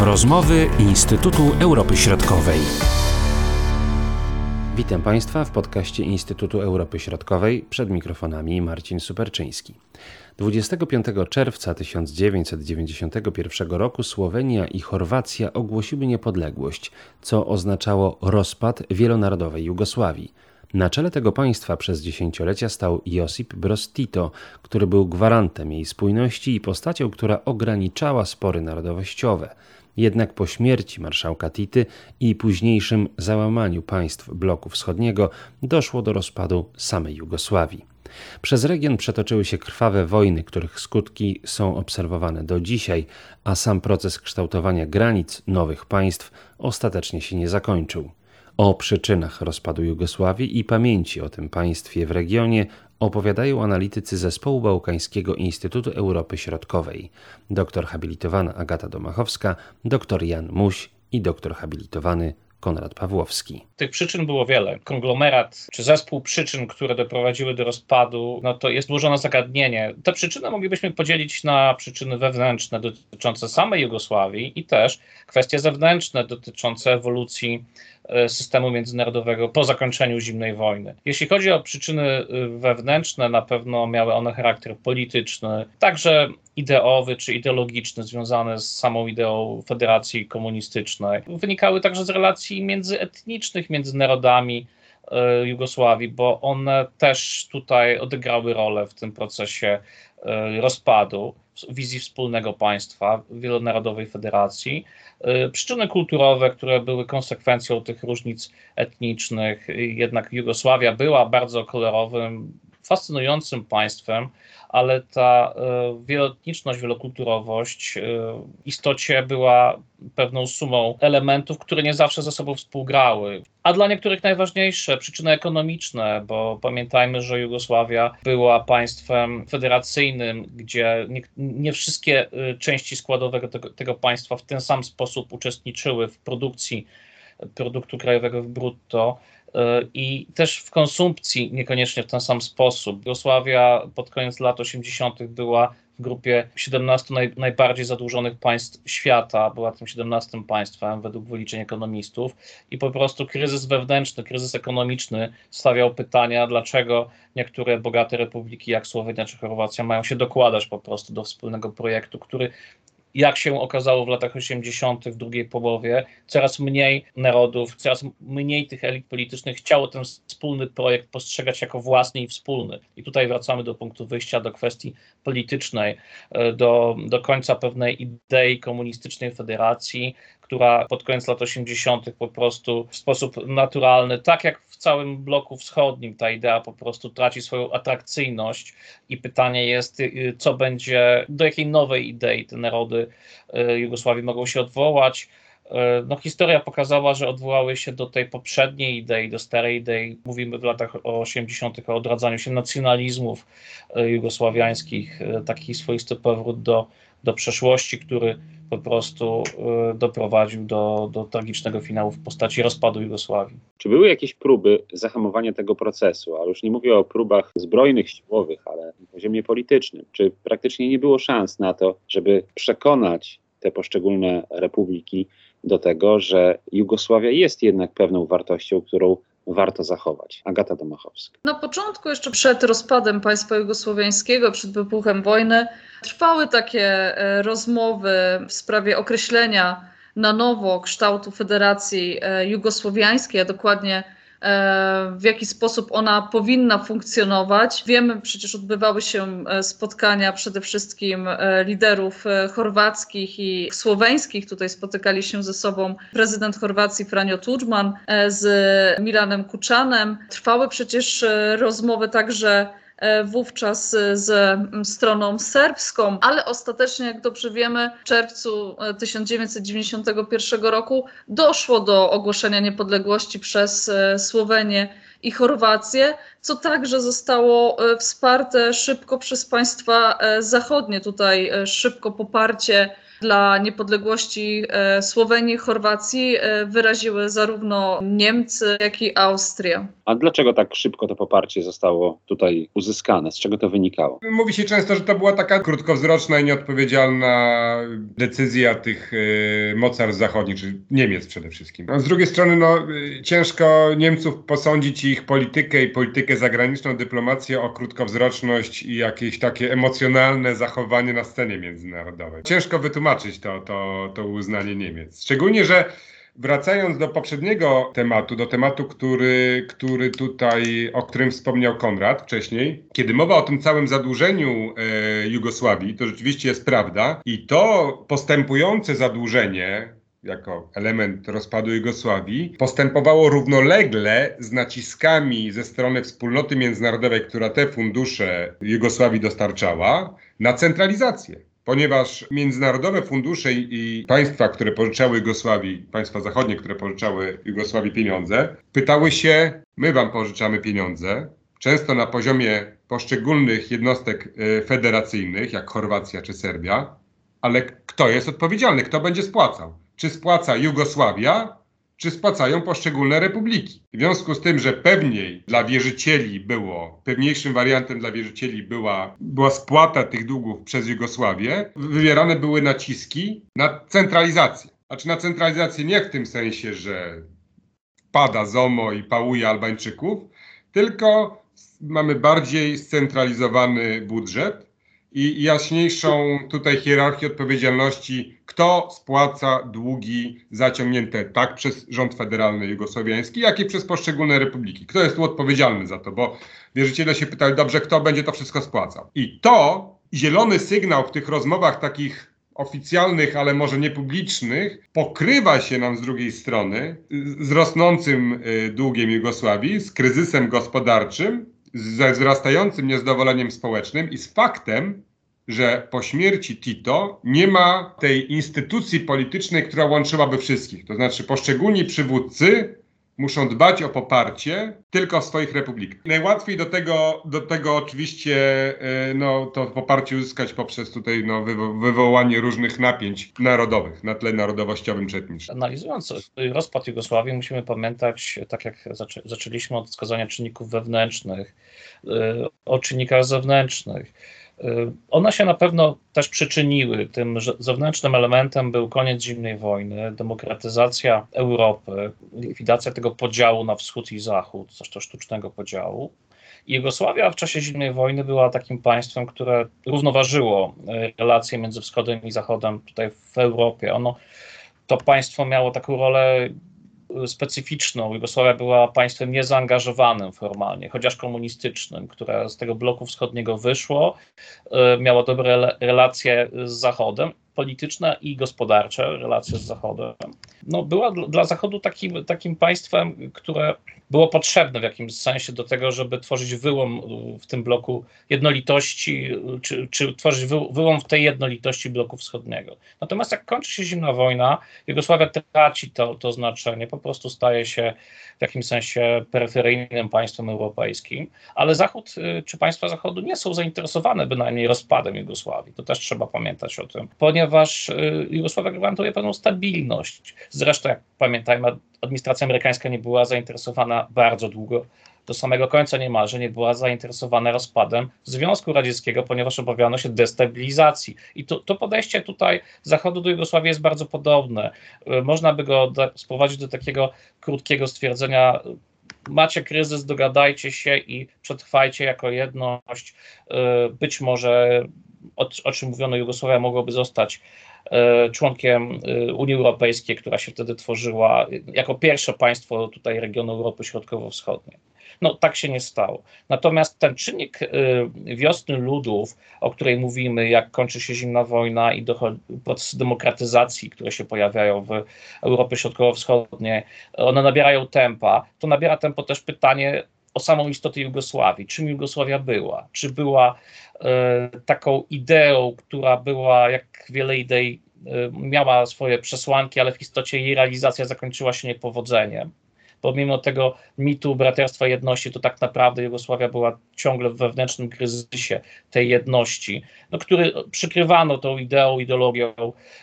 Rozmowy Instytutu Europy Środkowej. Witam Państwa w podcaście Instytutu Europy Środkowej przed mikrofonami Marcin Superczyński. 25 czerwca 1991 roku Słowenia i Chorwacja ogłosiły niepodległość, co oznaczało rozpad wielonarodowej Jugosławii. Na czele tego państwa przez dziesięciolecia stał Josip Broz Tito, który był gwarantem jej spójności i postacią, która ograniczała spory narodowościowe. Jednak po śmierci marszałka Tity i późniejszym załamaniu państw bloku wschodniego doszło do rozpadu samej Jugosławii. Przez region przetoczyły się krwawe wojny, których skutki są obserwowane do dzisiaj, a sam proces kształtowania granic nowych państw ostatecznie się nie zakończył. O przyczynach rozpadu Jugosławii i pamięci o tym państwie w regionie opowiadają analitycy Zespołu Bałkańskiego Instytutu Europy Środkowej, doktor habilitowana Agata Domachowska, doktor Jan Muś i doktor habilitowany Konrad Pawłowski. Tych przyczyn było wiele. Konglomerat czy zespół przyczyn, które doprowadziły do rozpadu, no to jest złożone zagadnienie. Te przyczyny moglibyśmy podzielić na przyczyny wewnętrzne dotyczące samej Jugosławii i też kwestie zewnętrzne dotyczące ewolucji e, systemu międzynarodowego po zakończeniu zimnej wojny. Jeśli chodzi o przyczyny e, wewnętrzne, na pewno miały one charakter polityczny, także ideowy czy ideologiczny związane z samą ideą Federacji Komunistycznej. Wynikały także z relacji międzyetnicznych między narodami e, Jugosławii, bo one też tutaj odegrały rolę w tym procesie e, rozpadu wizji wspólnego państwa, wielonarodowej federacji. E, przyczyny kulturowe, które były konsekwencją tych różnic etnicznych, jednak Jugosławia była bardzo kolorowym, fascynującym państwem, ale ta e, wieloetniczność, wielokulturowość e, w istocie była pewną sumą elementów, które nie zawsze ze sobą współgrały. A dla niektórych najważniejsze przyczyny ekonomiczne, bo pamiętajmy, że Jugosławia była państwem federacyjnym, gdzie nie, nie wszystkie e, części składowe tego, tego państwa w ten sam sposób uczestniczyły w produkcji produktu krajowego brutto i też w konsumpcji niekoniecznie w ten sam sposób. Jugosławia pod koniec lat 80. była w grupie 17 naj, najbardziej zadłużonych państw świata, była tym 17 państwem według wyliczeń ekonomistów i po prostu kryzys wewnętrzny, kryzys ekonomiczny stawiał pytania, dlaczego niektóre bogate republiki jak Słowenia czy Chorwacja mają się dokładać po prostu do wspólnego projektu, który jak się okazało w latach 80., w drugiej połowie, coraz mniej narodów, coraz mniej tych elit politycznych chciało ten wspólny projekt postrzegać jako własny i wspólny. I tutaj wracamy do punktu wyjścia, do kwestii politycznej, e, do, do końca pewnej idei komunistycznej federacji, która pod koniec lat 80. po prostu w sposób naturalny, tak jak w całym bloku wschodnim, ta idea po prostu traci swoją atrakcyjność i pytanie jest, y, co będzie, do jakiej nowej idei te narody y, Jugosławii mogą się odwołać. Y, no, historia pokazała, że odwołały się do tej poprzedniej idei, do starej idei. Mówimy w latach 80. o odradzaniu się nacjonalizmów jugosławiańskich, taki swoisty powrót do, do przeszłości, który po prostu y, doprowadził do, do tragicznego finału w postaci rozpadu Jugosławii. Czy były jakieś próby zahamowania tego procesu? Ale już nie mówię o próbach zbrojnych, siłowych, ale na poziomie politycznym. Czy praktycznie nie było szans na to, żeby przekonać te poszczególne republiki do tego, że Jugosławia jest jednak pewną wartością, którą warto zachować. Agata Domachowska. Na początku, jeszcze przed rozpadem państwa jugosłowiańskiego, przed wybuchem wojny, trwały takie e, rozmowy w sprawie określenia na nowo kształtu Federacji e, Jugosłowiańskiej, a dokładnie w jaki sposób ona powinna funkcjonować. Wiemy, przecież odbywały się e, spotkania przede wszystkim e, liderów chorwackich i słoweńskich. Tutaj spotykali się ze sobą prezydent Chorwacji Franjo Tudżman z Milanem Kuczanem. Trwały przecież rozmowy także E, wówczas z stroną serbską, ale ostatecznie, jak dobrze wiemy, w czerwcu 1991 e, roku doszło do ogłoszenia niepodległości przez e, Słowenię i Chorwację, co także zostało wsparte szybko przez państwa zachodnie. Tutaj szybko poparcie dla niepodległości e, Słowenii, Chorwacji e, wyraziły zarówno Niemcy, jak i Austria. A dlaczego tak szybko to poparcie zostało tutaj uzyskane? Z czego to wynikało? Mówi się często, że to była taka krótkowzroczna i nieodpowiedzialna decyzja tych y, mocarstw zachodnich, czy Niemiec przede wszystkim. A z drugiej strony, no, ciężko Niemców posądzić ich politykę i politykę zagraniczną, dyplomację o krótkowzroczność i jakieś takie emocjonalne zachowanie na scenie międzynarodowej. Ciężko wytłumaczyć to, to, to uznanie Niemiec. Szczególnie, że Wracając do poprzedniego tematu, do tematu, który, który tutaj, o którym wspomniał Konrad wcześniej, kiedy mowa o tym całym zadłużeniu e, Jugosławii, to rzeczywiście jest prawda. I to postępujące zadłużenie, jako element rozpadu Jugosławii, postępowało równolegle z naciskami ze strony wspólnoty międzynarodowej, która te fundusze Jugosławii dostarczała, na centralizację ponieważ międzynarodowe fundusze i państwa, które pożyczały Jugosławii, państwa zachodnie, które pożyczały Jugosławii pieniądze, pytały się: My wam pożyczamy pieniądze, często na poziomie poszczególnych jednostek e, federacyjnych, jak Chorwacja czy Serbia, ale kto jest odpowiedzialny, kto będzie spłacał? Czy spłaca Jugosławia, czy spłacają poszczególne republiki. W związku z tym, że pewniej dla wierzycieli było, pewniejszym wariantem dla wierzycieli była, była spłata tych długów przez Jugosławię, wywierane były naciski na centralizację. Znaczy na centralizację nie w tym sensie, że pada ZOMO i pałuje Albańczyków, tylko mamy bardziej scentralizowany budżet, i jaśniejszą tutaj hierarchię odpowiedzialności, kto spłaca długi zaciągnięte tak przez rząd federalny jugosłowiański, jak i przez poszczególne republiki. Kto jest tu odpowiedzialny za to? Bo wierzyciele się pytali, dobrze, kto będzie to wszystko spłacał? I to zielony sygnał w tych rozmowach takich oficjalnych, ale może niepublicznych, pokrywa się nam z drugiej strony z rosnącym y, długiem Jugosławii, z kryzysem gospodarczym, ze wzrastającym niezadowoleniem społecznym i z faktem, że po śmierci Tito nie ma tej instytucji politycznej, która łączyłaby wszystkich. To znaczy poszczególni przywódcy muszą dbać o poparcie tylko w swoich republikach. Najłatwiej do tego, do tego oczywiście e, no, to poparcie uzyskać poprzez tutaj no, wywo wywołanie różnych napięć narodowych na tle narodowościowym czy etnicznym. Analizując rozpad Jugosławii musimy pamiętać, tak jak zaczę zaczęliśmy od wskazania czynników wewnętrznych, e, o czynnikach zewnętrznych. Y, one się na pewno też przyczyniły. Tym zewnętrznym elementem był koniec zimnej wojny, demokratyzacja Europy, likwidacja tego podziału na wschód i zachód, zresztą sztucznego podziału. Jugosławia w czasie zimnej wojny była takim państwem, które równoważyło y, relacje między wschodem i zachodem tutaj w Europie. Ono, to państwo miało taką rolę specyficzną. Jugosławia była państwem niezaangażowanym formalnie, chociaż komunistycznym, które z tego bloku wschodniego wyszło, e, miało dobre relacje z Zachodem polityczne i gospodarcze, relacje z Zachodem. No, była dla Zachodu takim, takim państwem, które było potrzebne w jakimś sensie do tego, żeby tworzyć wyłom w tym bloku jednolitości, czy, czy tworzyć wyłom w tej jednolitości bloku wschodniego. Natomiast jak kończy się zimna wojna, Jugosławia traci to, to znaczenie, po prostu staje się w jakimś sensie peryferyjnym państwem europejskim, ale Zachód y, czy państwa Zachodu nie są zainteresowane bynajmniej rozpadem Jugosławii. To też trzeba pamiętać o tym, ponieważ y, Jugosławia gwarantuje pewną stabilność. Zresztą, jak pamiętajmy, administracja amerykańska nie była zainteresowana bardzo długo, do samego końca niemalże nie była zainteresowana rozpadem Związku Radzieckiego, ponieważ obawiano się destabilizacji. I to, to podejście tutaj Zachodu do Jugosławii jest bardzo podobne. Y, można by go sprowadzić do takiego krótkiego stwierdzenia, macie kryzys, dogadajcie się i przetrwajcie jako jedność. Y, być może, o, o czym mówiono, Jugosławia mogłaby zostać E, członkiem e, Unii Europejskiej, która się wtedy tworzyła jako pierwsze państwo tutaj regionu Europy Środkowo-Wschodniej. No tak się nie stało. Natomiast ten czynnik e, wiosny ludów, o której mówimy, jak kończy się zimna wojna i procesy demokratyzacji, które się pojawiają w Europie Środkowo-Wschodniej, one nabierają tempa. To nabiera tempo też pytanie o samą istotę Jugosławii. Czym Jugosławia była? Czy była e, taką ideą, która była, jak wiele idei, e, miała swoje przesłanki, ale w istocie jej realizacja zakończyła się niepowodzeniem? Pomimo tego mitu braterstwa jedności, to tak naprawdę Jugosławia była ciągle w wewnętrznym kryzysie tej jedności, no, który przykrywano tą ideą, ideologią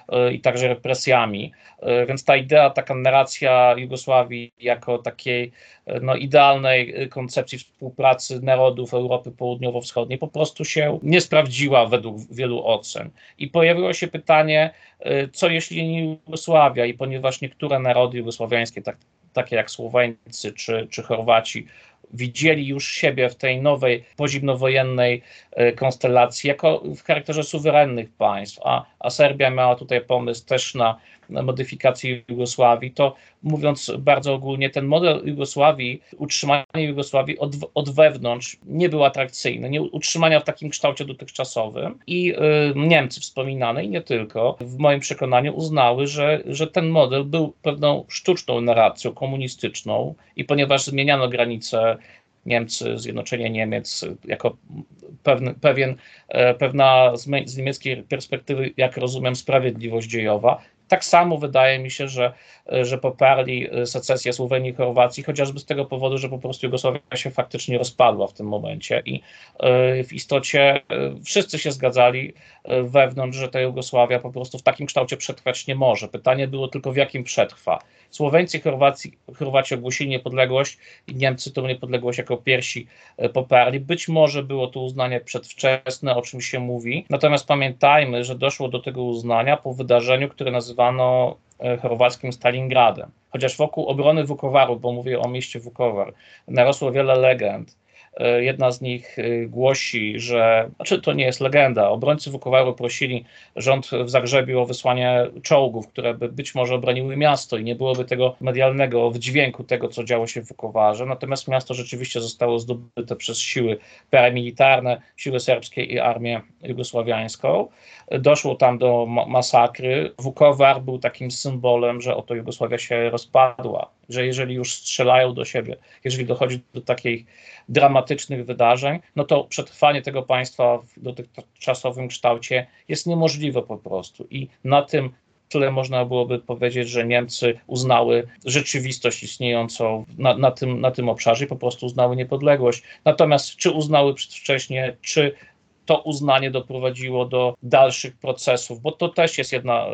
e, i także represjami. E, więc ta idea, taka narracja Jugosławii jako takiej e, no, idealnej koncepcji współpracy narodów Europy Południowo-Wschodniej po prostu się nie sprawdziła według wielu ocen. I pojawiło się pytanie, co jeśli nie Jugosławia, i ponieważ niektóre narody jugosławiańskie, tak, takie jak Słoweńcy czy, czy Chorwaci, widzieli już siebie w tej nowej pozimnowojennej e, konstelacji jako w charakterze suwerennych państw, a, a Serbia miała tutaj pomysł też na modyfikacji Jugosławii, to mówiąc bardzo ogólnie, ten model Jugosławii, utrzymanie Jugosławii od, od wewnątrz nie był atrakcyjny, nie utrzymania w takim kształcie dotychczasowym i y, Niemcy wspominane i nie tylko, w moim przekonaniu uznały, że, że ten model był pewną sztuczną narracją komunistyczną i ponieważ zmieniano granice Niemcy, zjednoczenie Niemiec jako pewny, pewien, e, pewna z, z niemieckiej perspektywy, jak rozumiem, sprawiedliwość dziejowa, tak samo wydaje mi się, że, że poparli e, secesję Słowenii i Chorwacji, chociażby z tego powodu, że po prostu Jugosławia się faktycznie rozpadła w tym momencie i e, w istocie e, wszyscy się zgadzali wewnątrz, że ta Jugosławia po prostu w takim kształcie przetrwać nie może. Pytanie było tylko w jakim przetrwa. Słoweńcy i Chorwaci, ogłosili niepodległość i Niemcy tą niepodległość jako pierwsi poparli. Być może było to uznanie przedwczesne, o czym się mówi, natomiast pamiętajmy, że doszło do tego uznania po wydarzeniu, które nazywano e, chorwackim Stalingradem. Chociaż wokół obrony Wukowaru, bo mówię o mieście Wukowar, narosło wiele legend, E, jedna z nich e, głosi, że, znaczy to nie jest legenda, obrońcy Wukowaru prosili rząd w Zagrzebiu o wysłanie czołgów, które by być może obroniły miasto i nie byłoby tego medialnego wdźwięku tego, co działo się w Wukowarze. Natomiast miasto rzeczywiście zostało zdobyte przez siły paramilitarne, siły serbskie i armię jugosławiańską. Doszło tam do masakry. Wukowar był takim symbolem, że oto Jugosławia się rozpadła, że jeżeli już strzelają do siebie, jeżeli dochodzi do takiej dramatycznych wydarzeń, no to przetrwanie tego państwa w dotychczasowym kształcie jest niemożliwe po prostu. I na tym tyle można byłoby powiedzieć, że Niemcy uznały rzeczywistość istniejącą na, na, tym, na tym obszarze i po prostu uznały niepodległość. Natomiast czy uznały przedwcześnie, czy to uznanie doprowadziło do dalszych procesów, bo to też jest jedna,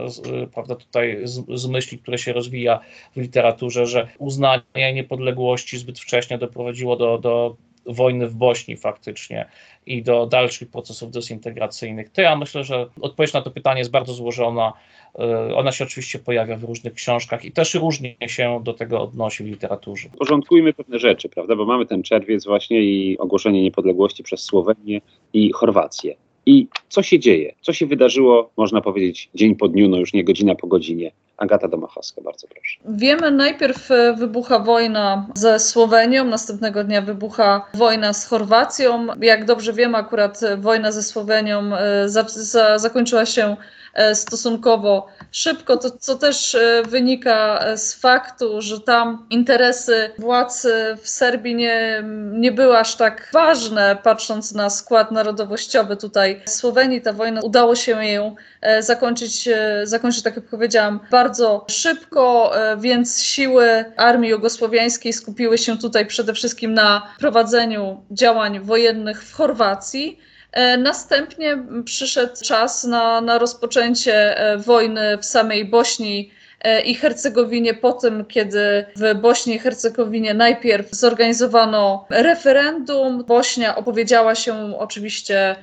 prawda, tutaj z, z, myśli, które się rozwija w literaturze, że uznanie niepodległości zbyt wcześnie doprowadziło do, do wojny w Bośni faktycznie i do dalszych procesów dezintegracyjnych. To ja myślę, że odpowiedź na to pytanie jest bardzo złożona. E, ona się oczywiście pojawia w różnych książkach i też różnie się do tego odnosi w literaturze. Porządkujmy pewne rzeczy, prawda? Bo mamy ten czerwiec właśnie i ogłoszenie niepodległości przez Słowenię i Chorwację. I co się dzieje? Co się wydarzyło, można powiedzieć, dzień po dniu, no już nie godzina po godzinie. Agata Domachowska, bardzo proszę. Wiemy, najpierw e, wybucha wojna ze Słowenią, następnego dnia wybucha wojna z Chorwacją. Jak dobrze wiemy, akurat wojna ze Słowenią e, za, za, zakończyła się E, stosunkowo szybko, to co też e, wynika e, z faktu, że tam interesy władz w Serbii nie, nie były aż tak ważne, patrząc na skład narodowościowy tutaj Słowenii. Ta wojna udało się ją zakończyć, zakończyć tak jak powiedziałam, bardzo szybko, więc siły armii jugosłowiańskiej skupiły się tutaj przede wszystkim na prowadzeniu działań wojennych w Chorwacji. E, następnie przyszedł czas na, na rozpoczęcie e, wojny w samej Bośni e, i Hercegowinie po tym, kiedy w Bośni i Hercegowinie najpierw zorganizowano referendum. Bośnia opowiedziała się oczywiście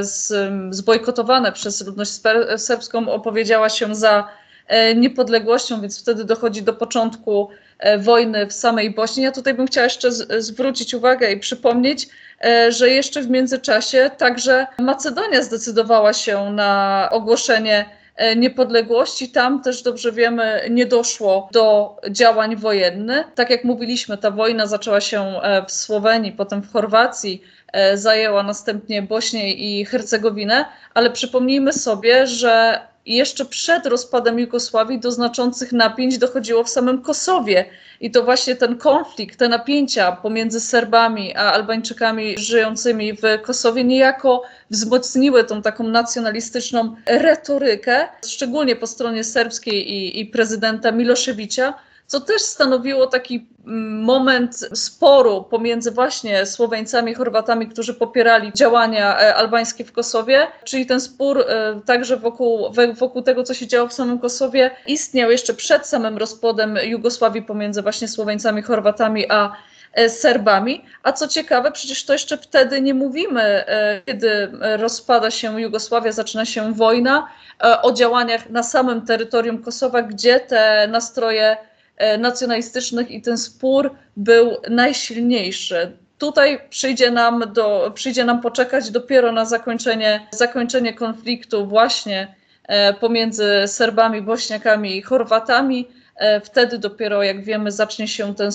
z, zbojkotowane przez ludność serbską, opowiedziała się za niepodległością, więc wtedy dochodzi do początku wojny w samej Bośni. Ja tutaj bym chciała jeszcze z, zwrócić uwagę i przypomnieć, E, że jeszcze w międzyczasie także Macedonia zdecydowała się na ogłoszenie e, niepodległości. Tam też dobrze wiemy, nie doszło do działań wojennych. Tak jak mówiliśmy, ta wojna zaczęła się e, w Słowenii, potem w Chorwacji, zajęła następnie Bośnię i Hercegowinę, ale przypomnijmy sobie, że jeszcze przed rozpadem Jugosławii do znaczących napięć dochodziło w samym Kosowie. I to właśnie ten konflikt, te napięcia pomiędzy Serbami a Albańczykami żyjącymi w Kosowie niejako wzmocniły tą taką nacjonalistyczną retorykę, szczególnie po stronie serbskiej i, i prezydenta Miloszewicza, co też stanowiło taki mm, moment sporu pomiędzy właśnie Słoweńcami i Chorwatami, którzy popierali działania e, albańskie w Kosowie, czyli ten spór e, także wokół, wokół tego, co się działo w samym Kosowie, istniał jeszcze przed samym rozpadem Jugosławii pomiędzy właśnie Słoweńcami, Chorwatami a e, Serbami. A co ciekawe, przecież to jeszcze wtedy nie mówimy, kiedy rozpada się Jugosławia, zaczyna się wojna, o działaniach na samym terytorium Kosowa, gdzie te nastroje nacjonalistycznych i ten spór był najsilniejszy. Tutaj przyjdzie nam, do, przyjdzie nam poczekać dopiero na zakończenie, zakończenie konfliktu właśnie e, pomiędzy Serbami, Bośniakami i Chorwatami. E, wtedy dopiero, jak wiemy, zacznie się ten,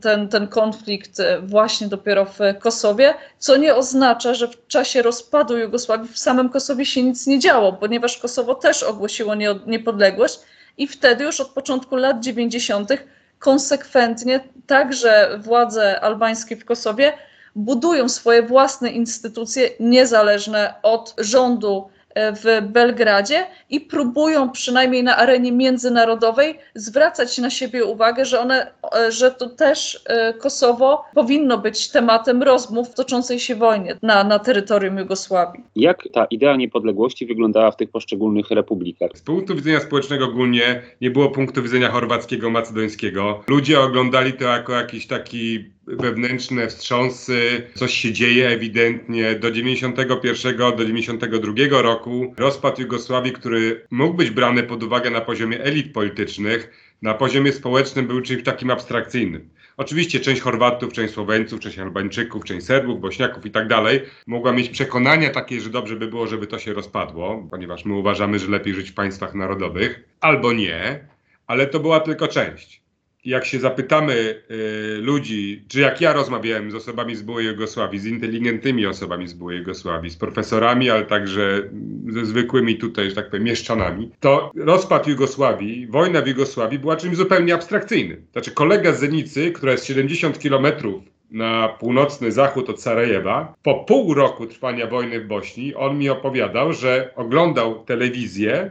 ten, ten konflikt właśnie dopiero w Kosowie, co nie oznacza, że w czasie rozpadu Jugosławii w samym Kosowie się nic nie działo, ponieważ Kosowo też ogłosiło niepodległość, i wtedy już od początku lat 90. konsekwentnie także władze albańskie w Kosowie budują swoje własne instytucje niezależne od rządu w Belgradzie i próbują przynajmniej na arenie międzynarodowej zwracać na siebie uwagę, że one, że to też e, Kosowo powinno być tematem rozmów w toczącej się wojnie na, na terytorium Jugosławii. Jak ta idea niepodległości wyglądała w tych poszczególnych republikach? Z punktu widzenia społecznego ogólnie nie było punktu widzenia chorwackiego, macedońskiego. Ludzie oglądali to jako jakiś taki wewnętrzne wstrząsy, coś się dzieje ewidentnie. Do 91 do 92 roku rozpad Jugosławii, który mógł być brany pod uwagę na poziomie elit politycznych, na poziomie społecznym był czymś takim abstrakcyjnym. Oczywiście część Chorwatów, część Słoweńców, część Albańczyków, część Serbów, Bośniaków i tak dalej mogła mieć przekonania takie, że dobrze by było, żeby to się rozpadło, ponieważ my uważamy, że lepiej żyć w państwach narodowych, albo nie, ale to była tylko część jak się zapytamy y, ludzi, czy jak ja rozmawiałem z osobami z byłej Jugosławii, z inteligentnymi osobami z byłej Jugosławii, z profesorami, ale także ze zwykłymi tutaj, że tak powiem, mieszczanami, to rozpad Jugosławii, wojna w Jugosławii była czymś zupełnie abstrakcyjnym. Znaczy kolega z Zenicy, która jest 70 kilometrów na północny zachód od Sarajewa, po pół roku trwania wojny w Bośni, on mi opowiadał, że oglądał telewizję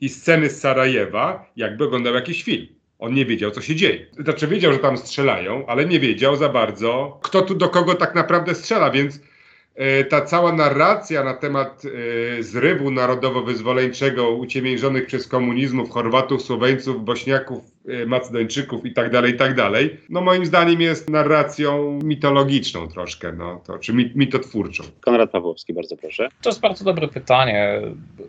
i sceny z Sarajewa, jakby oglądał jakiś film. On nie wiedział, co się dzieje. Znaczy wiedział, że tam strzelają, ale nie wiedział za bardzo, kto tu do kogo tak naprawdę strzela, więc e, ta cała narracja na temat e, zrywu narodowo-wyzwoleńczego uciemiężonych przez komunizmów Chorwatów, Słoweńców, Bośniaków, e, Macedończyków i tak dalej, i tak dalej, no moim zdaniem jest narracją mitologiczną troszkę, no, to, czy mitotwórczą. Konrad Pawłowski, bardzo proszę. To jest bardzo dobre pytanie,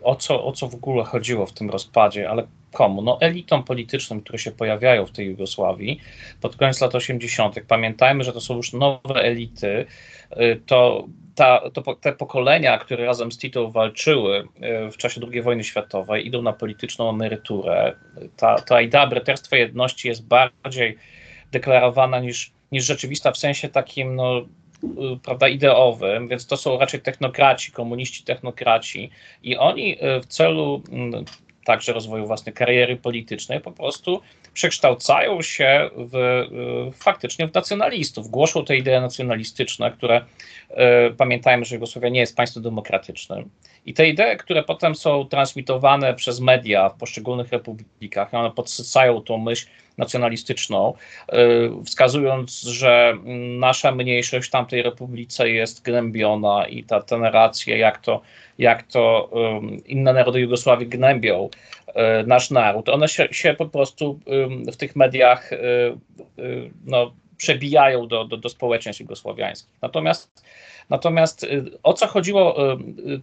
o co, o co w ogóle chodziło w tym rozpadzie, ale komu? No elitom politycznym, które się pojawiają w tej Jugosławii pod koniec lat 80. Pamiętajmy, że to są już nowe elity, y, to, ta, to te pokolenia, które razem z Tito walczyły y, w czasie II wojny światowej, idą na polityczną emeryturę. Ta, ta idea braterstwa jedności jest bardziej deklarowana niż, niż rzeczywista w sensie takim no, y, prawda, ideowym, więc to są raczej technokraci, komuniści technokraci i oni w celu mm, także rozwoju własnej kariery politycznej, po prostu przekształcają się w, y, faktycznie w nacjonalistów. Głoszą te idee nacjonalistyczne, które pamiętajmy, że Jugosławia nie jest państwem demokratycznym. I te idee, które potem są transmitowane przez media w poszczególnych republikach, one podsycają tą myśl nacjonalistyczną, y, wskazując, że nasza mniejszość w tamtej republice jest gnębiona i ta, ta narracja, jak to, jak to inne narody Jugosławii gnębią y, nasz naród, one się, się po prostu w tych mediach no, przebijają do, do, do społeczeństw jugosłowiańskich. Natomiast Natomiast y, o co chodziło y,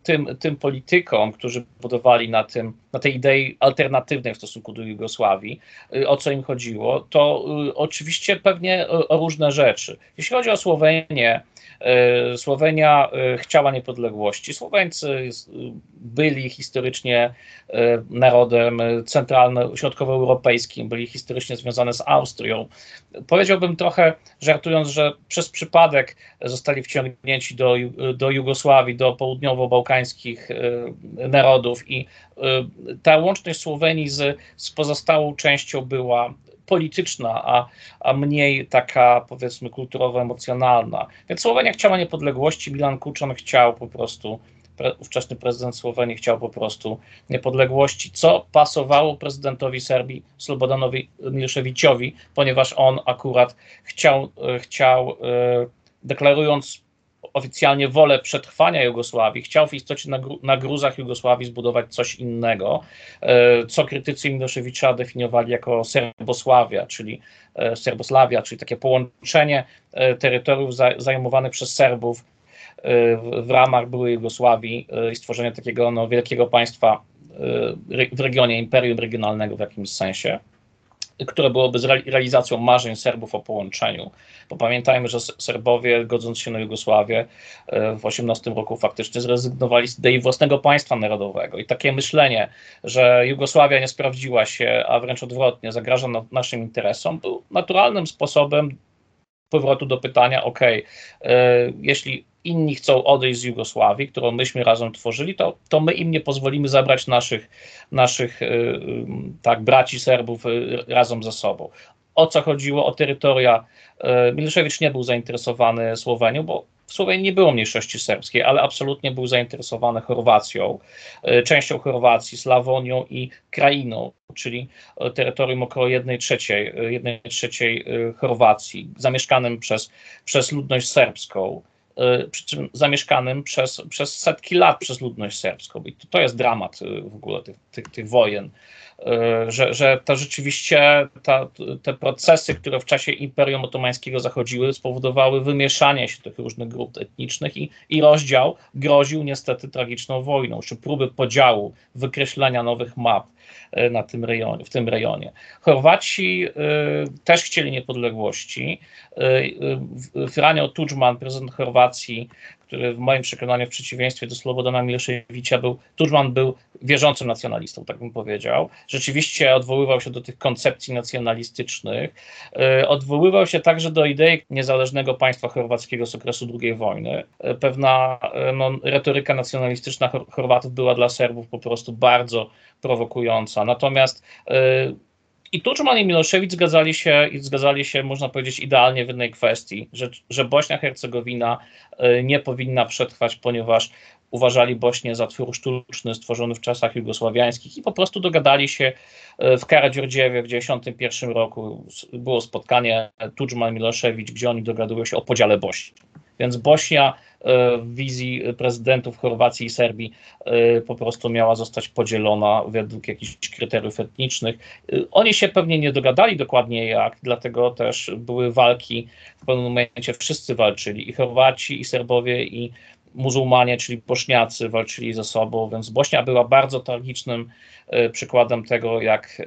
tym, tym politykom, którzy budowali na, tym, na tej idei alternatywnej w stosunku do Jugosławii, y, o co im chodziło, to oczywiście pewnie o różne rzeczy. Jeśli chodzi o Słowenię, Słowenia chciała niepodległości. Słoweńcy byli historycznie narodem centralno-środkowoeuropejskim, byli historycznie związane z Austrią. Powiedziałbym trochę, żartując, że przez przypadek zostali wciągnięci do, do Jugosławii, do południowo-bałkańskich narodów i ta łączność Słowenii z, z pozostałą częścią była polityczna, a, a mniej taka powiedzmy kulturowo-emocjonalna. Więc Słowenia chciała niepodległości, Milan Kuczon chciał po prostu pre, ówczesny prezydent Słowenii chciał po prostu niepodległości, co pasowało prezydentowi Serbii Slobodanowi Miloszewiciowi, ponieważ on akurat chciał, chciał deklarując oficjalnie wolę przetrwania Jugosławii, chciał w istocie na, na gruzach Jugosławii zbudować coś innego, e, co krytycy Miloszewicza definiowali jako Serbosławia, czyli e, Serbosławia, czyli takie połączenie e, terytoriów zajmowanych przez Serbów w ramach byłej Jugosławii i stworzenie takiego no, wielkiego państwa w regionie imperium regionalnego w jakimś sensie które byłoby realizacją marzeń Serbów o połączeniu. Bo pamiętajmy, że Serbowie, godząc się na Jugosławię, e, w 18 roku faktycznie zrezygnowali z idei własnego państwa narodowego. I takie myślenie, że Jugosławia nie sprawdziła się, a wręcz odwrotnie, zagraża naszym interesom, był naturalnym sposobem powrotu do pytania: OK, e, jeśli inni chcą odejść z Jugosławii, którą myśmy razem tworzyli, to, to my im nie pozwolimy zabrać naszych, naszych y, y, tak, braci Serbów y, razem ze sobą. O co chodziło? O terytoria. Miloszewicz nie był zainteresowany Słowenią, bo w Słowenii nie było mniejszości serbskiej, ale absolutnie był zainteresowany Chorwacją, częścią Chorwacji, Slawonią i Krainą, czyli terytorium około 1 trzeciej, 1 trzeciej Chorwacji, zamieszkanym przez, przez ludność serbską. Y, przy czym zamieszkanym przez, przez setki lat przez ludność serbską. I to, to jest dramat y, w ogóle tych, tych, tych wojen, y, że, że to rzeczywiście ta, te procesy, które w czasie Imperium Otomańskiego zachodziły, spowodowały wymieszanie się tych różnych grup etnicznych i, i rozdział groził niestety tragiczną wojną, czy próby podziału, wykreślenia nowych map na tym rejonie, w tym rejonie. Chorwaci też chcieli niepodległości. Franjo Tudżman, prezydent Chorwacji, który w moim przekonaniu w przeciwieństwie do Slobodana Miloszewicza był, Tudżman był wierzącym nacjonalistą, tak bym powiedział. Rzeczywiście odwoływał się do tych koncepcji nacjonalistycznych. E, odwoływał się także do idei niezależnego państwa chorwackiego z okresu II wojny. E, pewna e, no, retoryka nacjonalistyczna Chorwatów była dla Serbów po prostu bardzo prowokująca. Natomiast i Tuczman i Miloszewicz zgadzali się, i zgadzali się, można powiedzieć, idealnie w jednej kwestii, że, że Bośnia-Hercegowina y, nie powinna przetrwać, ponieważ uważali Bośnię za twór sztuczny stworzony w czasach jugosławiańskich i po prostu dogadali się y, w Karadziordziewie w 1991 roku. Było spotkanie Tudżman-Miloszewicz, gdzie oni dogadują się o podziale Bośni. Więc Bośnia w wizji prezydentów Chorwacji i Serbii e, po prostu miała zostać podzielona według jakichś kryteriów etnicznych. E, oni się pewnie nie dogadali dokładnie jak, dlatego też były walki. W pewnym momencie wszyscy walczyli i Chorwaci, i Serbowie, i muzułmanie, czyli bośniacy walczyli ze sobą, więc Bośnia była bardzo tragicznym przykładem tego, jak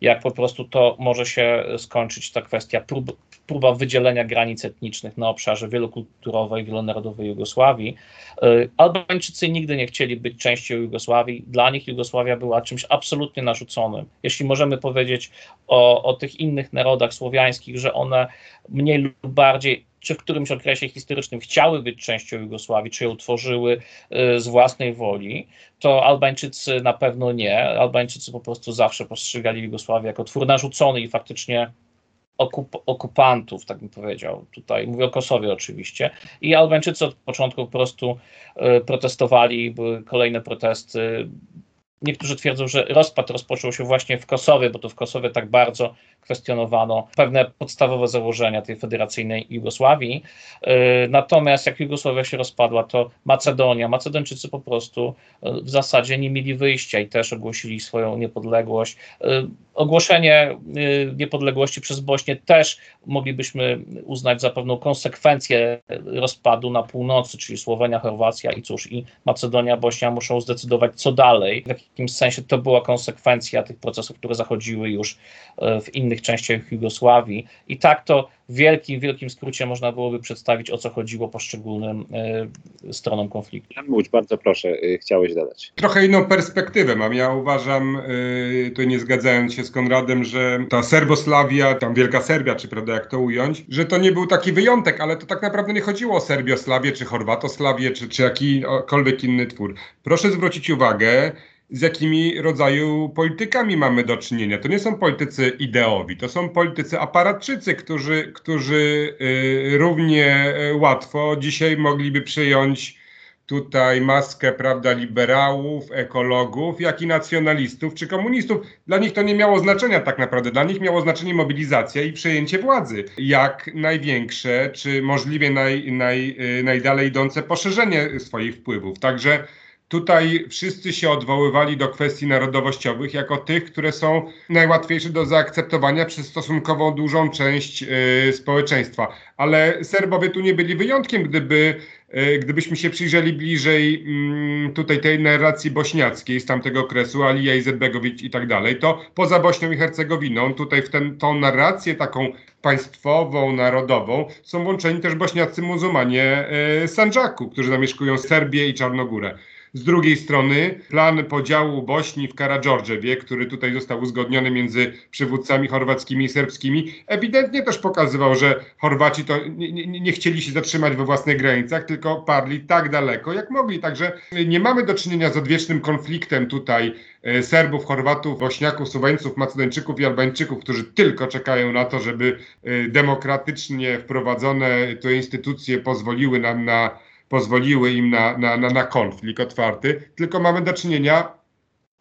jak po prostu to może się skończyć, ta kwestia prób, próba wydzielenia granic etnicznych na obszarze wielokulturowej, wielonarodowej Jugosławii. Y, Albańczycy nigdy nie chcieli być częścią Jugosławii. Dla nich Jugosławia była czymś absolutnie narzuconym. Jeśli możemy powiedzieć o, o tych innych narodach słowiańskich, że one mniej lub bardziej czy w którymś okresie historycznym chciały być częścią Jugosławii, czy ją tworzyły y, z własnej woli, to Albańczycy na pewno nie. Albańczycy po prostu zawsze postrzegali Jugosławię jako twór narzucony i faktycznie okup okupantów, tak bym powiedział. Tutaj mówię o Kosowie oczywiście. I Albańczycy od początku po prostu y, protestowali, były kolejne protesty. Niektórzy twierdzą, że rozpad rozpoczął się właśnie w Kosowie, bo to w Kosowie tak bardzo kwestionowano pewne podstawowe założenia tej federacyjnej Jugosławii. E, natomiast jak Jugosławia się rozpadła, to Macedonia, Macedończycy po prostu e, w zasadzie nie mieli wyjścia i też ogłosili swoją niepodległość. E, ogłoszenie niepodległości przez Bośnię też moglibyśmy uznać za pewną konsekwencję rozpadu na północy, czyli Słowenia, Chorwacja i cóż, i Macedonia, Bośnia muszą zdecydować, co dalej. W jakimś sensie to była konsekwencja tych procesów, które zachodziły już w innych innych częściach Jugosławii. I tak to w wielkim, wielkim skrócie można byłoby przedstawić, o co chodziło poszczególnym y, stronom konfliktu. Jan Łódź, bardzo proszę, y, chciałeś dodać. Trochę inną perspektywę mam. Ja uważam, y, tu nie zgadzając się z Konradem, że ta Serbosławia, tam Wielka Serbia, czy prawda, jak to ująć, że to nie był taki wyjątek, ale to tak naprawdę nie chodziło o Serbiosławię, czy Chorwatosławię, czy, czy jakikolwiek inny twór. Proszę zwrócić uwagę, z jakimi rodzaju politykami mamy do czynienia. To nie są politycy ideowi, to są politycy aparatczycy, którzy, którzy y, równie y, łatwo dzisiaj mogliby przyjąć tutaj maskę, prawda, liberałów, ekologów, jak i nacjonalistów czy komunistów. Dla nich to nie miało znaczenia tak naprawdę. Dla nich miało znaczenie mobilizacja i przejęcie władzy. Jak największe, czy możliwie naj, naj, y, najdalej idące poszerzenie swoich wpływów. Także Tutaj wszyscy się odwoływali do kwestii narodowościowych jako tych, które są najłatwiejsze do zaakceptowania przez stosunkowo dużą część y, społeczeństwa. Ale Serbowie tu nie byli wyjątkiem, gdyby, y, gdybyśmy się przyjrzeli bliżej y, tutaj tej narracji bośniackiej z tamtego okresu, Alija Izetbegowicz i tak dalej, to poza Bośnią i Hercegowiną, tutaj w ten, tą narrację taką państwową, narodową są włączeni też bośniacy muzułmanie y, Sandżaku, którzy zamieszkują Serbię i Czarnogórę. Z drugiej strony plan podziału Bośni w Karadżordżewie, który tutaj został uzgodniony między przywódcami chorwackimi i serbskimi, ewidentnie też pokazywał, że Chorwaci to nie, nie, nie chcieli się zatrzymać we własnych granicach, tylko parli tak daleko, jak mogli. Także nie mamy do czynienia z odwiecznym konfliktem tutaj e, Serbów, Chorwatów, Bośniaków, Słoweńców, Macedończyków i Albańczyków, którzy tylko czekają na to, żeby e, demokratycznie wprowadzone te instytucje pozwoliły nam na pozwoliły im na, na, na, na konflikt otwarty, tylko mamy do czynienia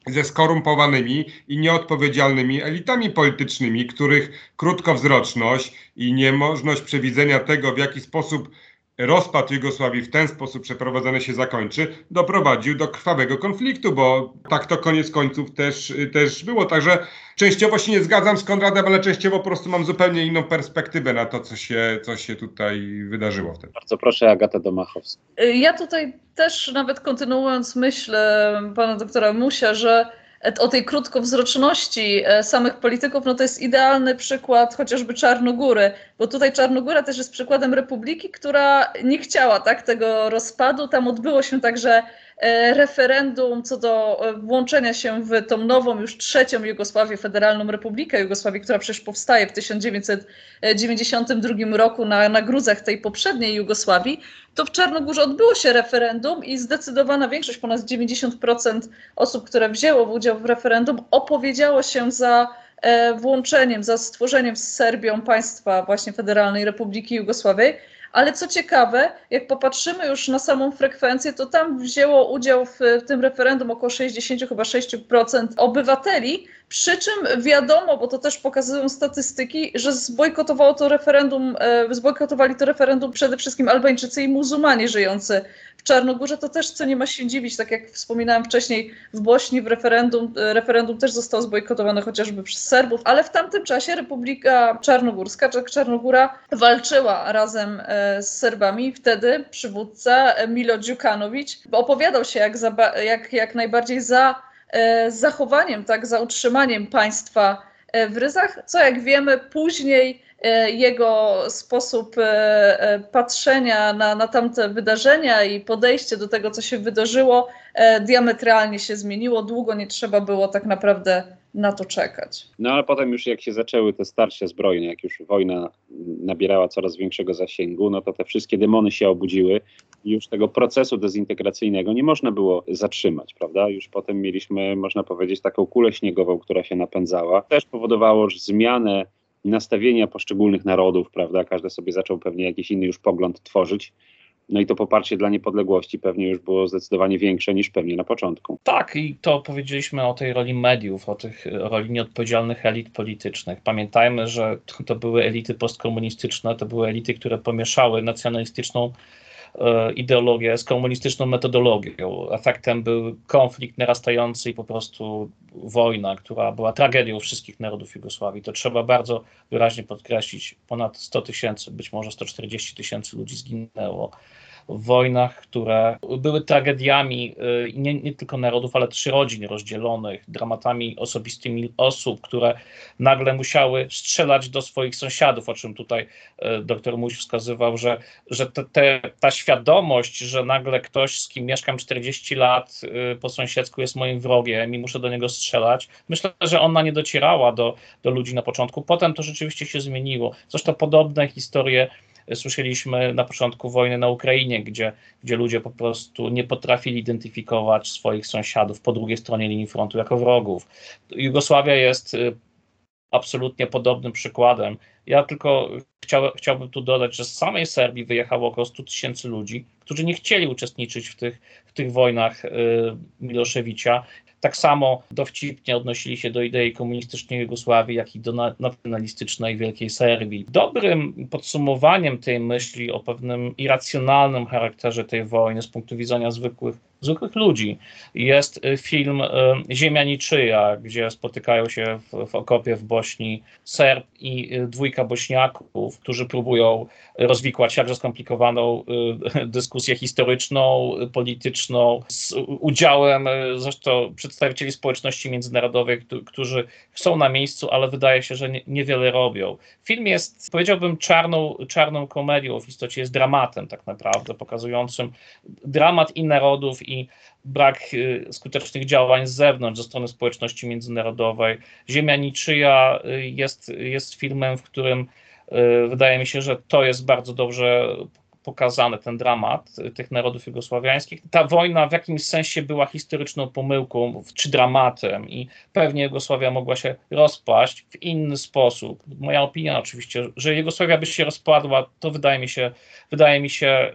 ze skorumpowanymi i nieodpowiedzialnymi elitami politycznymi, których krótkowzroczność i niemożność przewidzenia tego, w jaki sposób rozpad Jugosławii w ten sposób przeprowadzony się zakończy, doprowadził do krwawego konfliktu, bo tak to koniec końców też, też było. Także częściowo się nie zgadzam z Konradem, ale częściowo po prostu mam zupełnie inną perspektywę na to, co się, co się tutaj wydarzyło wtedy. Bardzo proszę, Agata Domachowska. Ja tutaj też nawet kontynuując myśl pana doktora Musia, że o tej krótkowzroczności e, samych polityków, no to jest idealny przykład chociażby Czarnogóry, bo tutaj Czarnogóra też jest przykładem republiki, która nie chciała tak tego rozpadu. Tam odbyło się także referendum co do e, włączenia się w tą nową, już trzecią Jugosławię, Federalną Republikę Jugosławii, która przecież powstaje w 1992 roku na, na gruzach tej poprzedniej Jugosławii, to w Czarnogórze odbyło się referendum i zdecydowana większość, ponad 90% osób, które wzięło udział w referendum, opowiedziało się za e, włączeniem, za stworzeniem z Serbią państwa właśnie Federalnej Republiki Jugosławii ale co ciekawe, jak popatrzymy już na samą frekwencję, to tam wzięło udział w, w tym referendum około 60 chyba 6% obywateli, przy czym wiadomo, bo to też pokazują statystyki, że zbojkotowało to referendum, e, zbojkotowali to referendum przede wszystkim Albańczycy i muzułmanie żyjący w Czarnogórze. To też co nie ma się dziwić, tak jak wspominałem wcześniej, w Bośni w referendum, e, referendum też zostało zbojkotowane chociażby przez Serbów, ale w tamtym czasie Republika Czarnogórska, Czarnogóra walczyła razem e, z Serbami. Wtedy przywódca Milo Djukanovic opowiadał się jak, za, jak, jak najbardziej za E, zachowaniem, tak, za utrzymaniem państwa e, w ryzach, co jak wiemy później e, jego sposób patrzenia na, na tamte wydarzenia i podejście do tego, co się wydarzyło, diametralnie się zmieniło. Długo nie trzeba było tak naprawdę na to czekać. No ale potem już jak się zaczęły te starcia zbrojne, jak już wojna nabierała coraz większego zasięgu, no to te wszystkie demony się obudziły i już tego procesu dezintegracyjnego nie można było zatrzymać, prawda? Już potem mieliśmy, można powiedzieć, taką kulę śniegową, która się napędzała. Też powodowało że zmianę nastawienia poszczególnych narodów, prawda? Każdy sobie zaczął pewnie jakiś inny już pogląd tworzyć. No i to poparcie dla niepodległości pewnie już było zdecydowanie większe niż pewnie na początku. Tak, i to powiedzieliśmy o tej roli mediów, o tych roli nieodpowiedzialnych elit politycznych. Pamiętajmy, że to były elity postkomunistyczne, to były elity, które pomieszały nacjonalistyczną e, ideologię z komunistyczną metodologią. Efektem był konflikt narastający i po prostu wojna, która była tragedią wszystkich narodów Jugosławii. To trzeba bardzo wyraźnie podkreślić. Ponad 100 tysięcy, być może 140 tysięcy ludzi zginęło wojnach, które były tragediami y, nie, nie, tylko narodów, ale też rodzin rozdzielonych, dramatami osobistymi osób, które nagle musiały strzelać do swoich sąsiadów, o czym tutaj y, doktor Muś wskazywał, że, że te, te, ta świadomość, że nagle ktoś, z kim mieszkam 40 lat y, po sąsiedzku jest moim wrogiem i muszę do niego strzelać, myślę, że ona nie docierała do, do ludzi na początku. Potem to rzeczywiście się zmieniło. Zresztą podobne historie słyszeliśmy na początku wojny na Ukrainie, gdzie, gdzie ludzie po prostu nie potrafili identyfikować swoich sąsiadów po drugiej stronie linii frontu jako wrogów. Jugosławia jest y, absolutnie podobnym przykładem. Ja tylko chciał, chciałbym tu dodać, że z samej Serbii wyjechało około 100 tysięcy ludzi, którzy nie chcieli uczestniczyć w tych, w tych wojnach y, Miloszewicza. Tak samo dowcipnie odnosili się do idei komunistycznej Jugosławii, jak i do nacjonalistycznej Wielkiej Serbii. Dobrym podsumowaniem tej myśli o pewnym irracjonalnym charakterze tej wojny z punktu widzenia zwykłych zwykłych ludzi. Jest y, film y, Ziemia Niczyja, gdzie spotykają się w, w okopie w Bośni Serb i y, dwójka Bośniaków, którzy próbują rozwikłać jakże skomplikowaną dyskusję historyczną, polityczną, z udziałem zresztą przedstawicieli społeczności międzynarodowej, którzy są na miejscu, ale wydaje się, że niewiele robią. Film jest, powiedziałbym, czarną, czarną komedią, w istocie jest dramatem tak naprawdę, pokazującym dramat i narodów i brak y, skutecznych działań z zewnątrz, ze strony społeczności międzynarodowej. Ziemia Niczyja y, jest, jest filmem, w którym y, wydaje mi się, że to jest bardzo dobrze pokazany ten dramat tych narodów jugosławiańskich. Ta wojna w jakimś sensie była historyczną pomyłką czy dramatem i pewnie Jugosławia mogła się rozpaść w inny sposób. Moja opinia oczywiście, że Jugosławia by się rozpadła, to wydaje mi się, wydaje mi się,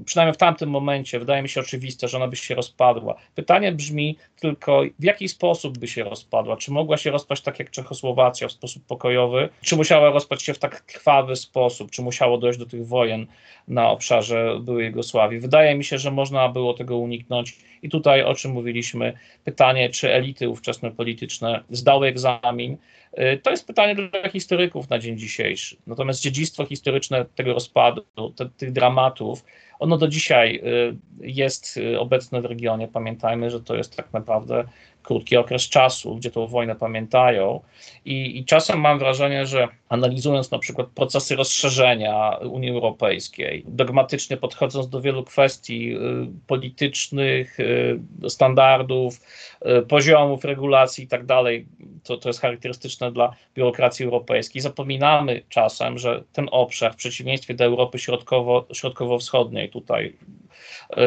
y, przynajmniej w tamtym momencie, wydaje mi się oczywiste, że ona by się rozpadła. Pytanie brzmi tylko, w jaki sposób by się rozpadła? Czy mogła się rozpaść tak jak Czechosłowacja w sposób pokojowy? Czy musiała rozpaść się w tak krwawy sposób? Czy musiało dojść do tych wojen na obszarze byłej Jugosławii? Wydaje mi się, że można było tego uniknąć. I tutaj, o czym mówiliśmy, pytanie, czy elity ówczesne polityczne zdały egzamin, y, to jest pytanie dla historyków na dzień dzisiejszy. Natomiast dziedzictwo historyczne tego rozpadu, te, tych dramatów, ono do dzisiaj y, jest y, obecne w regionie. Pamiętajmy, że to jest tak naprawdę krótki okres czasu, gdzie tą wojnę pamiętają. I, I, czasem mam wrażenie, że analizując na przykład procesy rozszerzenia Unii Europejskiej, dogmatycznie podchodząc do wielu kwestii y, politycznych, y, standardów, y, poziomów regulacji i tak dalej, to, to jest charakterystyczne dla biurokracji europejskiej. Zapominamy czasem, że ten obszar, w przeciwieństwie do Europy środkowo, środkowo-wschodniej, tutaj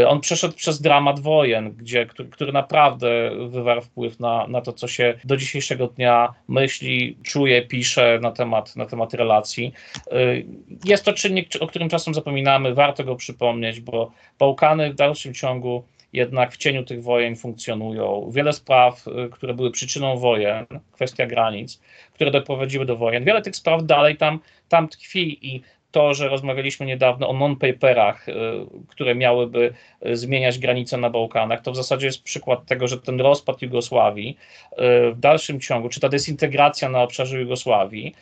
on przeszedł przez dramat wojen, gdzie, który, który naprawdę wywarł wpływ na, na to, co się do dzisiejszego dnia myśli, czuje, pisze na temat, na temat relacji. E, jest to czynnik, o którym czasem zapominamy, warto go przypomnieć, bo Bałkany w dalszym ciągu jednak w cieniu tych wojen funkcjonują. Wiele spraw, e, które były przyczyną wojen, kwestia granic, które doprowadziły do wojen, wiele tych spraw dalej tam, tam tkwi i to, że rozmawialiśmy niedawno o non-paperach, y, które miałyby y, zmieniać granice na Bałkanach, to w zasadzie jest przykład tego, że ten rozpad Jugosławii y, w dalszym ciągu, czy ta dezintegracja na obszarze Jugosławii,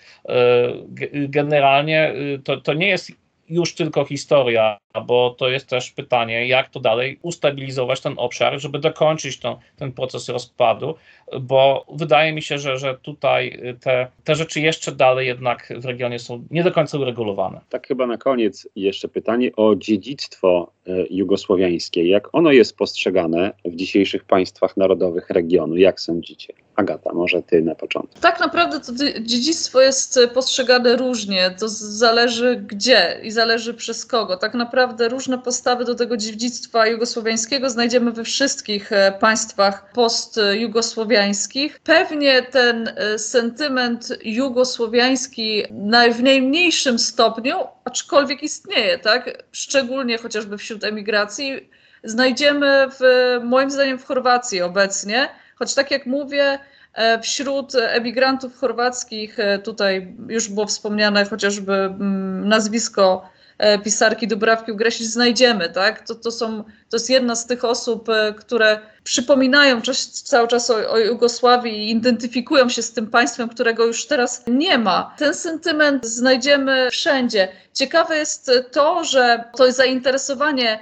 generalnie to, to nie jest już tylko historia, bo to jest też pytanie, jak to dalej ustabilizować ten obszar, żeby dokończyć to, ten proces rozpadu, bo wydaje mi się, że, że tutaj te, te rzeczy jeszcze dalej jednak w regionie są nie do końca uregulowane. Tak chyba na koniec jeszcze pytanie o dziedzictwo e, jugosłowiańskie. Jak ono jest postrzegane w dzisiejszych państwach narodowych regionu? Jak sądzicie? Agata, może ty na początku. Tak naprawdę to dziedzictwo jest postrzegane różnie. To zależy gdzie i zależy przez kogo. Tak naprawdę różne postawy do tego dziedzictwa jugosłowiańskiego znajdziemy we wszystkich e, państwach postjugosłowiańskich. Pewnie ten e, sentyment jugosłowiański w najmniejszym stopniu, aczkolwiek istnieje, tak? Szczególnie chociażby wśród emigracji, znajdziemy w, moim zdaniem w Chorwacji obecnie Choć tak jak mówię, e, wśród emigrantów chorwackich, e, tutaj już było wspomniane chociażby mm, nazwisko e, pisarki Dubrawki Ugresić znajdziemy, tak? To, to, są, to jest jedna z tych osób, które przypominają cały czas o, o Jugosławii i identyfikują się z tym państwem, którego już teraz nie ma. Ten sentyment znajdziemy wszędzie. Ciekawe jest to, że to zainteresowanie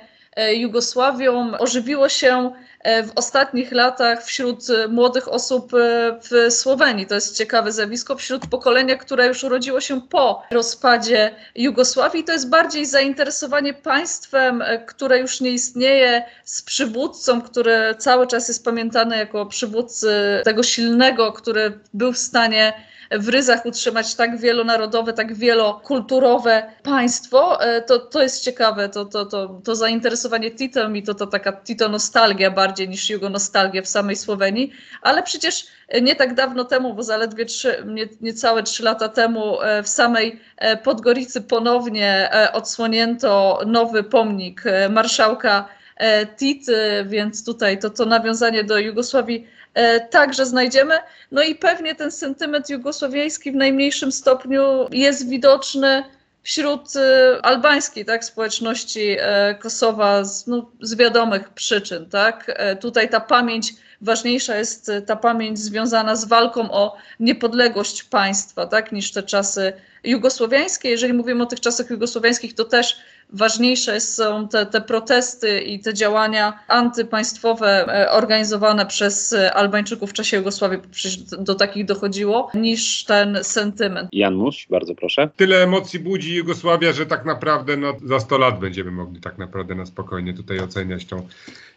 Jugosławią ożywiło się w ostatnich latach wśród e, młodych osób e, w Słowenii. To jest ciekawe zjawisko wśród pokolenia, które już urodziło się po rozpadzie Jugosławii. To jest bardziej zainteresowanie państwem, które już nie istnieje, z przywódcą, który cały czas jest pamiętany jako przywódcy tego silnego, który był w stanie w ryzach utrzymać tak wielonarodowe, tak wielokulturowe państwo. E, to, to jest ciekawe, to, to, to, to zainteresowanie Titem i to, to taka Tito-nostalgia bardziej niż Jugo-nostalgia w samej Słowenii, ale przecież nie tak dawno temu, bo zaledwie trzy, nie, niecałe trzy lata temu e, w samej e, Podgoricy ponownie odsłonięto nowy pomnik marszałka Tity, więc tutaj to, to nawiązanie do Jugosławii także znajdziemy. No i pewnie ten sentyment jugosłowiański w najmniejszym stopniu jest widoczny wśród e, albańskiej tak, społeczności e, Kosowa z, no, z wiadomych przyczyn. Tak? Tutaj ta pamięć, ważniejsza jest ta pamięć związana z walką o niepodległość państwa, tak, niż te czasy jugosłowiańskie. Jeżeli mówimy o tych czasach jugosłowiańskich, to też ważniejsze są te, te protesty i te działania antypaństwowe e, organizowane przez Albańczyków w czasie Jugosławii, przecież do, do takich dochodziło, niż ten sentyment. Jan Muś, bardzo proszę. Tyle emocji budzi Jugosławia, że tak naprawdę no, za 100 lat będziemy mogli tak naprawdę na spokojnie tutaj oceniać tą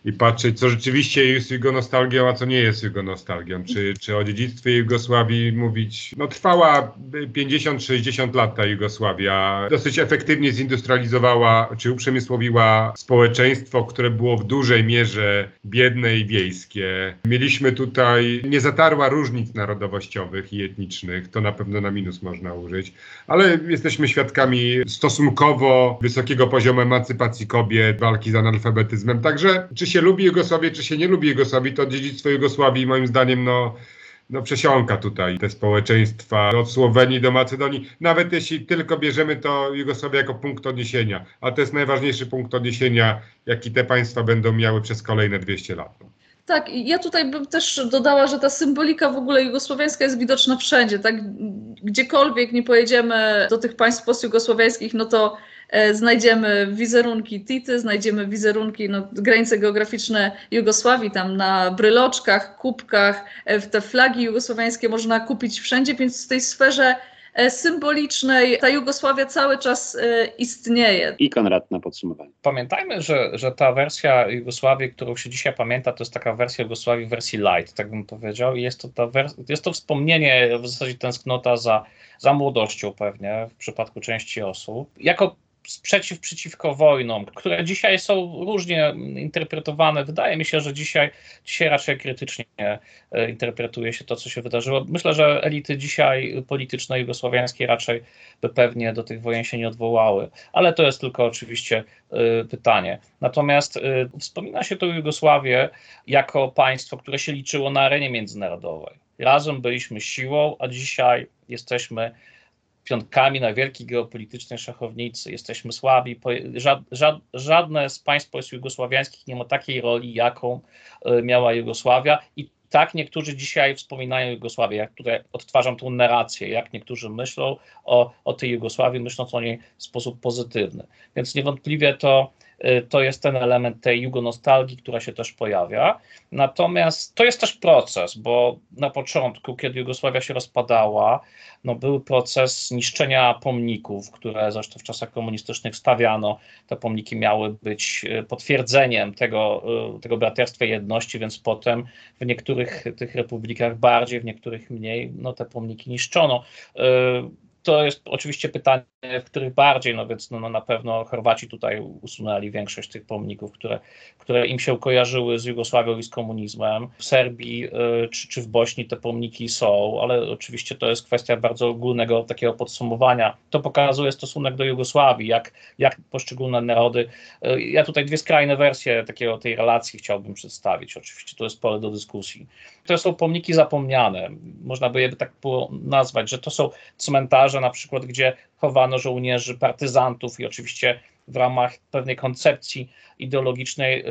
i patrzeć, co rzeczywiście jest jego nostalgią, a co nie jest jego nostalgią. Czy, czy o dziedzictwie Jugosławii mówić, no trwała 50-60 lat ta Jugosławia. Dosyć efektywnie zindustrializowała, czy uprzemysłowiła społeczeństwo, które było w dużej mierze biedne i wiejskie. Mieliśmy tutaj, nie zatarła różnic narodowościowych i etnicznych, to na pewno na minus można użyć, ale jesteśmy świadkami stosunkowo wysokiego poziomu emancypacji kobiet, walki z analfabetyzmem, także czy się lubi Jugosławię, czy się nie lubi Jugosławii, to dziedzictwo Jugosławii moim zdaniem no, no przesiąka tutaj te społeczeństwa od Słowenii do Macedonii. Nawet jeśli tylko bierzemy to Jugosławię jako punkt odniesienia, a to jest najważniejszy punkt odniesienia, jaki te państwa będą miały przez kolejne 200 lat. Tak, ja tutaj bym też dodała, że ta symbolika w ogóle jugosłowiańska jest widoczna wszędzie, tak? Gdziekolwiek nie pojedziemy do tych państw postjugosłowiańskich, no to znajdziemy wizerunki Tity, znajdziemy wizerunki, no, granice geograficzne Jugosławii, tam na bryloczkach, kubkach, e, te flagi jugosłowiańskie można kupić wszędzie, więc w tej sferze e, symbolicznej ta Jugosławia cały czas istnieje. I Konrad na podsumowanie. Pamiętajmy, że, że ta wersja Jugosławii, którą się dzisiaj pamięta, to jest taka wersja Jugosławii w wersji light, tak bym powiedział. I jest to, ta wers- jest to wspomnienie, w zasadzie tęsknota za, za młodością pewnie w przypadku części osób. Jako sprzeciw przeciwko wojnom, które dzisiaj są różnie interpretowane. Wydaje mi się, że dzisiaj, dzisiaj raczej krytycznie e, interpretuje się to, co się wydarzyło. Myślę, że elity dzisiaj polityczne jugosłowiańskie raczej by pewnie do tych wojen się nie odwołały, ale to jest tylko oczywiście e, pytanie. Natomiast e, wspomina się to Jugosławię jako państwo, które się liczyło na arenie międzynarodowej. Razem byliśmy siłą, a dzisiaj jesteśmy piątkami na wielkiej geopolitycznej szachownicy. Jesteśmy słabi. Żad, żad, żadne z państw postjugosławiańskich nie ma takiej roli, jaką e, miała Jugosławia. I tak niektórzy dzisiaj wspominają Jugosławię, jak tutaj odtwarzam tą narrację, jak niektórzy myślą o, o tej Jugosławii, myśląc o niej w sposób pozytywny. Więc niewątpliwie to to jest ten element tej jugonostalgii, która się też pojawia. Natomiast to jest też proces, bo na początku, kiedy Jugosławia się rozpadała, no był proces niszczenia pomników, które zresztą w czasach komunistycznych stawiano. Te pomniki miały być y, potwierdzeniem tego, y, tego braterstwa jedności, więc potem w niektórych tych republikach bardziej, w niektórych mniej, no te pomniki niszczono to jest oczywiście pytanie, w których bardziej, no więc no, no na pewno Chorwaci tutaj usunęli większość tych pomników, które, które im się kojarzyły z Jugosławią i z komunizmem. W Serbii y, czy, czy w Bośni te pomniki są, ale oczywiście to jest kwestia bardzo ogólnego takiego podsumowania. To pokazuje stosunek do Jugosławii, jak, jak poszczególne narody. Y, ja tutaj dwie skrajne wersje takiego tej relacji chciałbym przedstawić. Oczywiście to jest pole do dyskusji. To są pomniki zapomniane. Można by je tak nazwać, że to są cmentarze na przykład, gdzie chowano żołnierzy, partyzantów i oczywiście w ramach pewnej koncepcji ideologicznej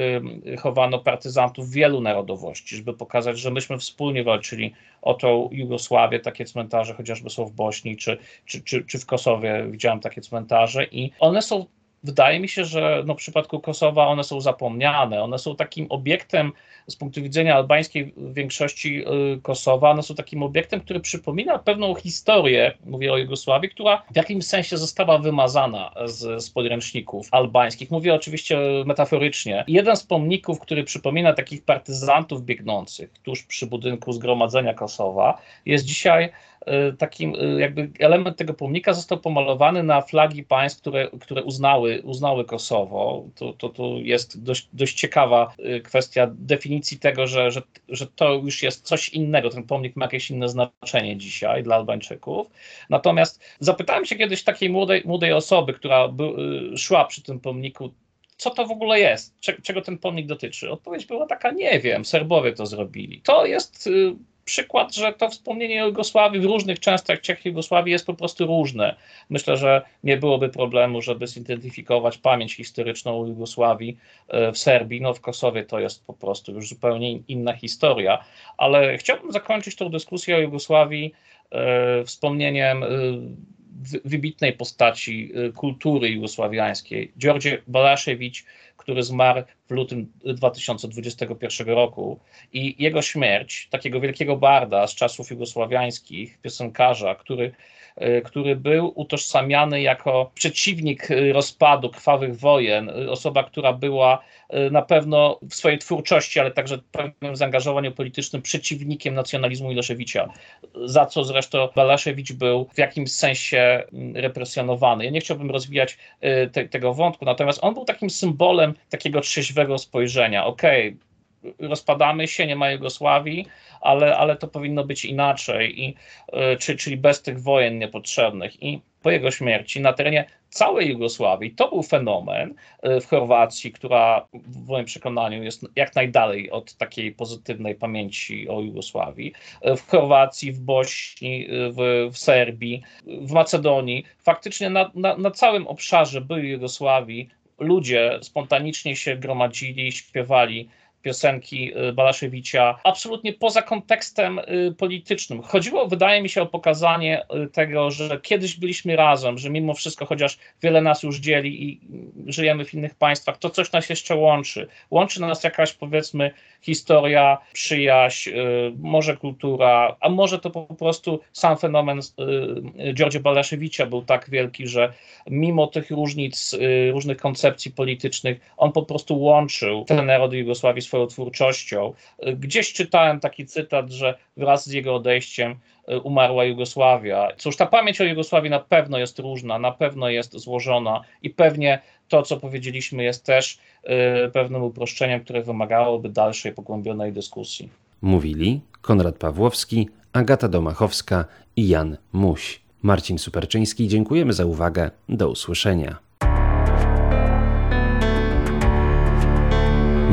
chowano partyzantów wielu narodowości, żeby pokazać, że myśmy wspólnie walczyli o tą Jugosławię. Takie cmentarze chociażby są w Bośni czy, czy, czy, czy w Kosowie, widziałem takie cmentarze i one są wydaje mi się, że no, w przypadku Kosowa one są zapomniane. One są takim obiektem z punktu widzenia albańskiej większości y, Kosowa, one są takim obiektem, który przypomina pewną historię, mówię o Jugosławii, która w jakimś sensie została wymazana z, z podręczników albańskich. Mówię oczywiście metaforycznie. Jeden z pomników, który przypomina takich partyzantów biegnących tuż przy budynku Zgromadzenia Kosowa, jest dzisiaj takim jakby element tego pomnika został pomalowany na flagi państw, które, które uznały, uznały Kosowo. To, to, to jest dość, dość ciekawa kwestia definicji tego, że, że, że to już jest coś innego. Ten pomnik ma jakieś inne znaczenie dzisiaj dla Albańczyków. Natomiast zapytałem się kiedyś takiej młodej, młodej osoby, która by, szła przy tym pomniku, co to w ogóle jest, czego ten pomnik dotyczy. Odpowiedź była taka, nie wiem, Serbowie to zrobili. To jest y, przykład, że to wspomnienie Jugosławii w różnych częściach Jugosławii jest po prostu różne. Myślę, że nie byłoby problemu, żeby zidentyfikować pamięć historyczną Jugosławii y, w Serbii. No w Kosowie to jest po prostu już zupełnie inna historia, ale chciałbym zakończyć tą dyskusję o Jugosławii y, wspomnieniem wybitnej postaci y, kultury jugosławiańskiej, Georgie Balaszewicz, który zmarł w lutym 2021 roku. I jego śmierć, takiego wielkiego barda z czasów jugosławiańskich, piosenkarza, który który był utożsamiany jako przeciwnik y, rozpadu krwawych wojen, y, osoba, która była na pewno w swojej twórczości, ale także pewnym zaangażowaniu politycznym przeciwnikiem nacjonalizmu Miloszewicza, za co zresztą Balaszewicz był w jakimś sensie mm, represjonowany. Ja nie chciałbym rozwijać te, tego wątku, natomiast on był takim symbolem takiego trzeźwego spojrzenia. Okej, okay, rozpadamy się, nie ma Jugosławii, ale, ale to powinno być inaczej, i, e, czy, czyli bez tych wojen niepotrzebnych. I po jego śmierci na terenie całej Jugosławii to był fenomen e, w Chorwacji, która w moim przekonaniu jest jak najdalej od takiej pozytywnej pamięci o Jugosławii. E, w Chorwacji, w Bośni, w, w Serbii, w Macedonii, faktycznie na, na, na całym obszarze byłej Jugosławii ludzie spontanicznie się gromadzili, śpiewali piosenki y, Balaszewicza, absolutnie poza kontekstem y, politycznym. Chodziło, wydaje mi się, o pokazanie y, tego, że kiedyś byliśmy razem, że mimo wszystko, chociaż wiele nas już dzieli i żyjemy w innych państwach, to coś nas jeszcze łączy. Łączy nas jakaś, powiedzmy, historia, przyjaźń, może kultura, a może to po prostu sam fenomen Georgia Balaszewicza był tak wielki, że mimo tych różnic, różnych koncepcji politycznych, on po prostu łączył ten naród Jugosławii swoją twórczością. Gdzieś czytałem taki cytat, że wraz z jego odejściem e, umarła Jugosławia. Cóż, ta pamięć o Jugosławii na pewno jest różna, na pewno jest złożona i pewnie to, co powiedzieliśmy, jest też e, pewnym uproszczeniem, które wymagałoby dalszej, pogłębionej dyskusji. Mówili Konrad Pawłowski, Agata Domachowska i Jan Muś. Marcin Superczyński, dziękujemy za uwagę. Do usłyszenia.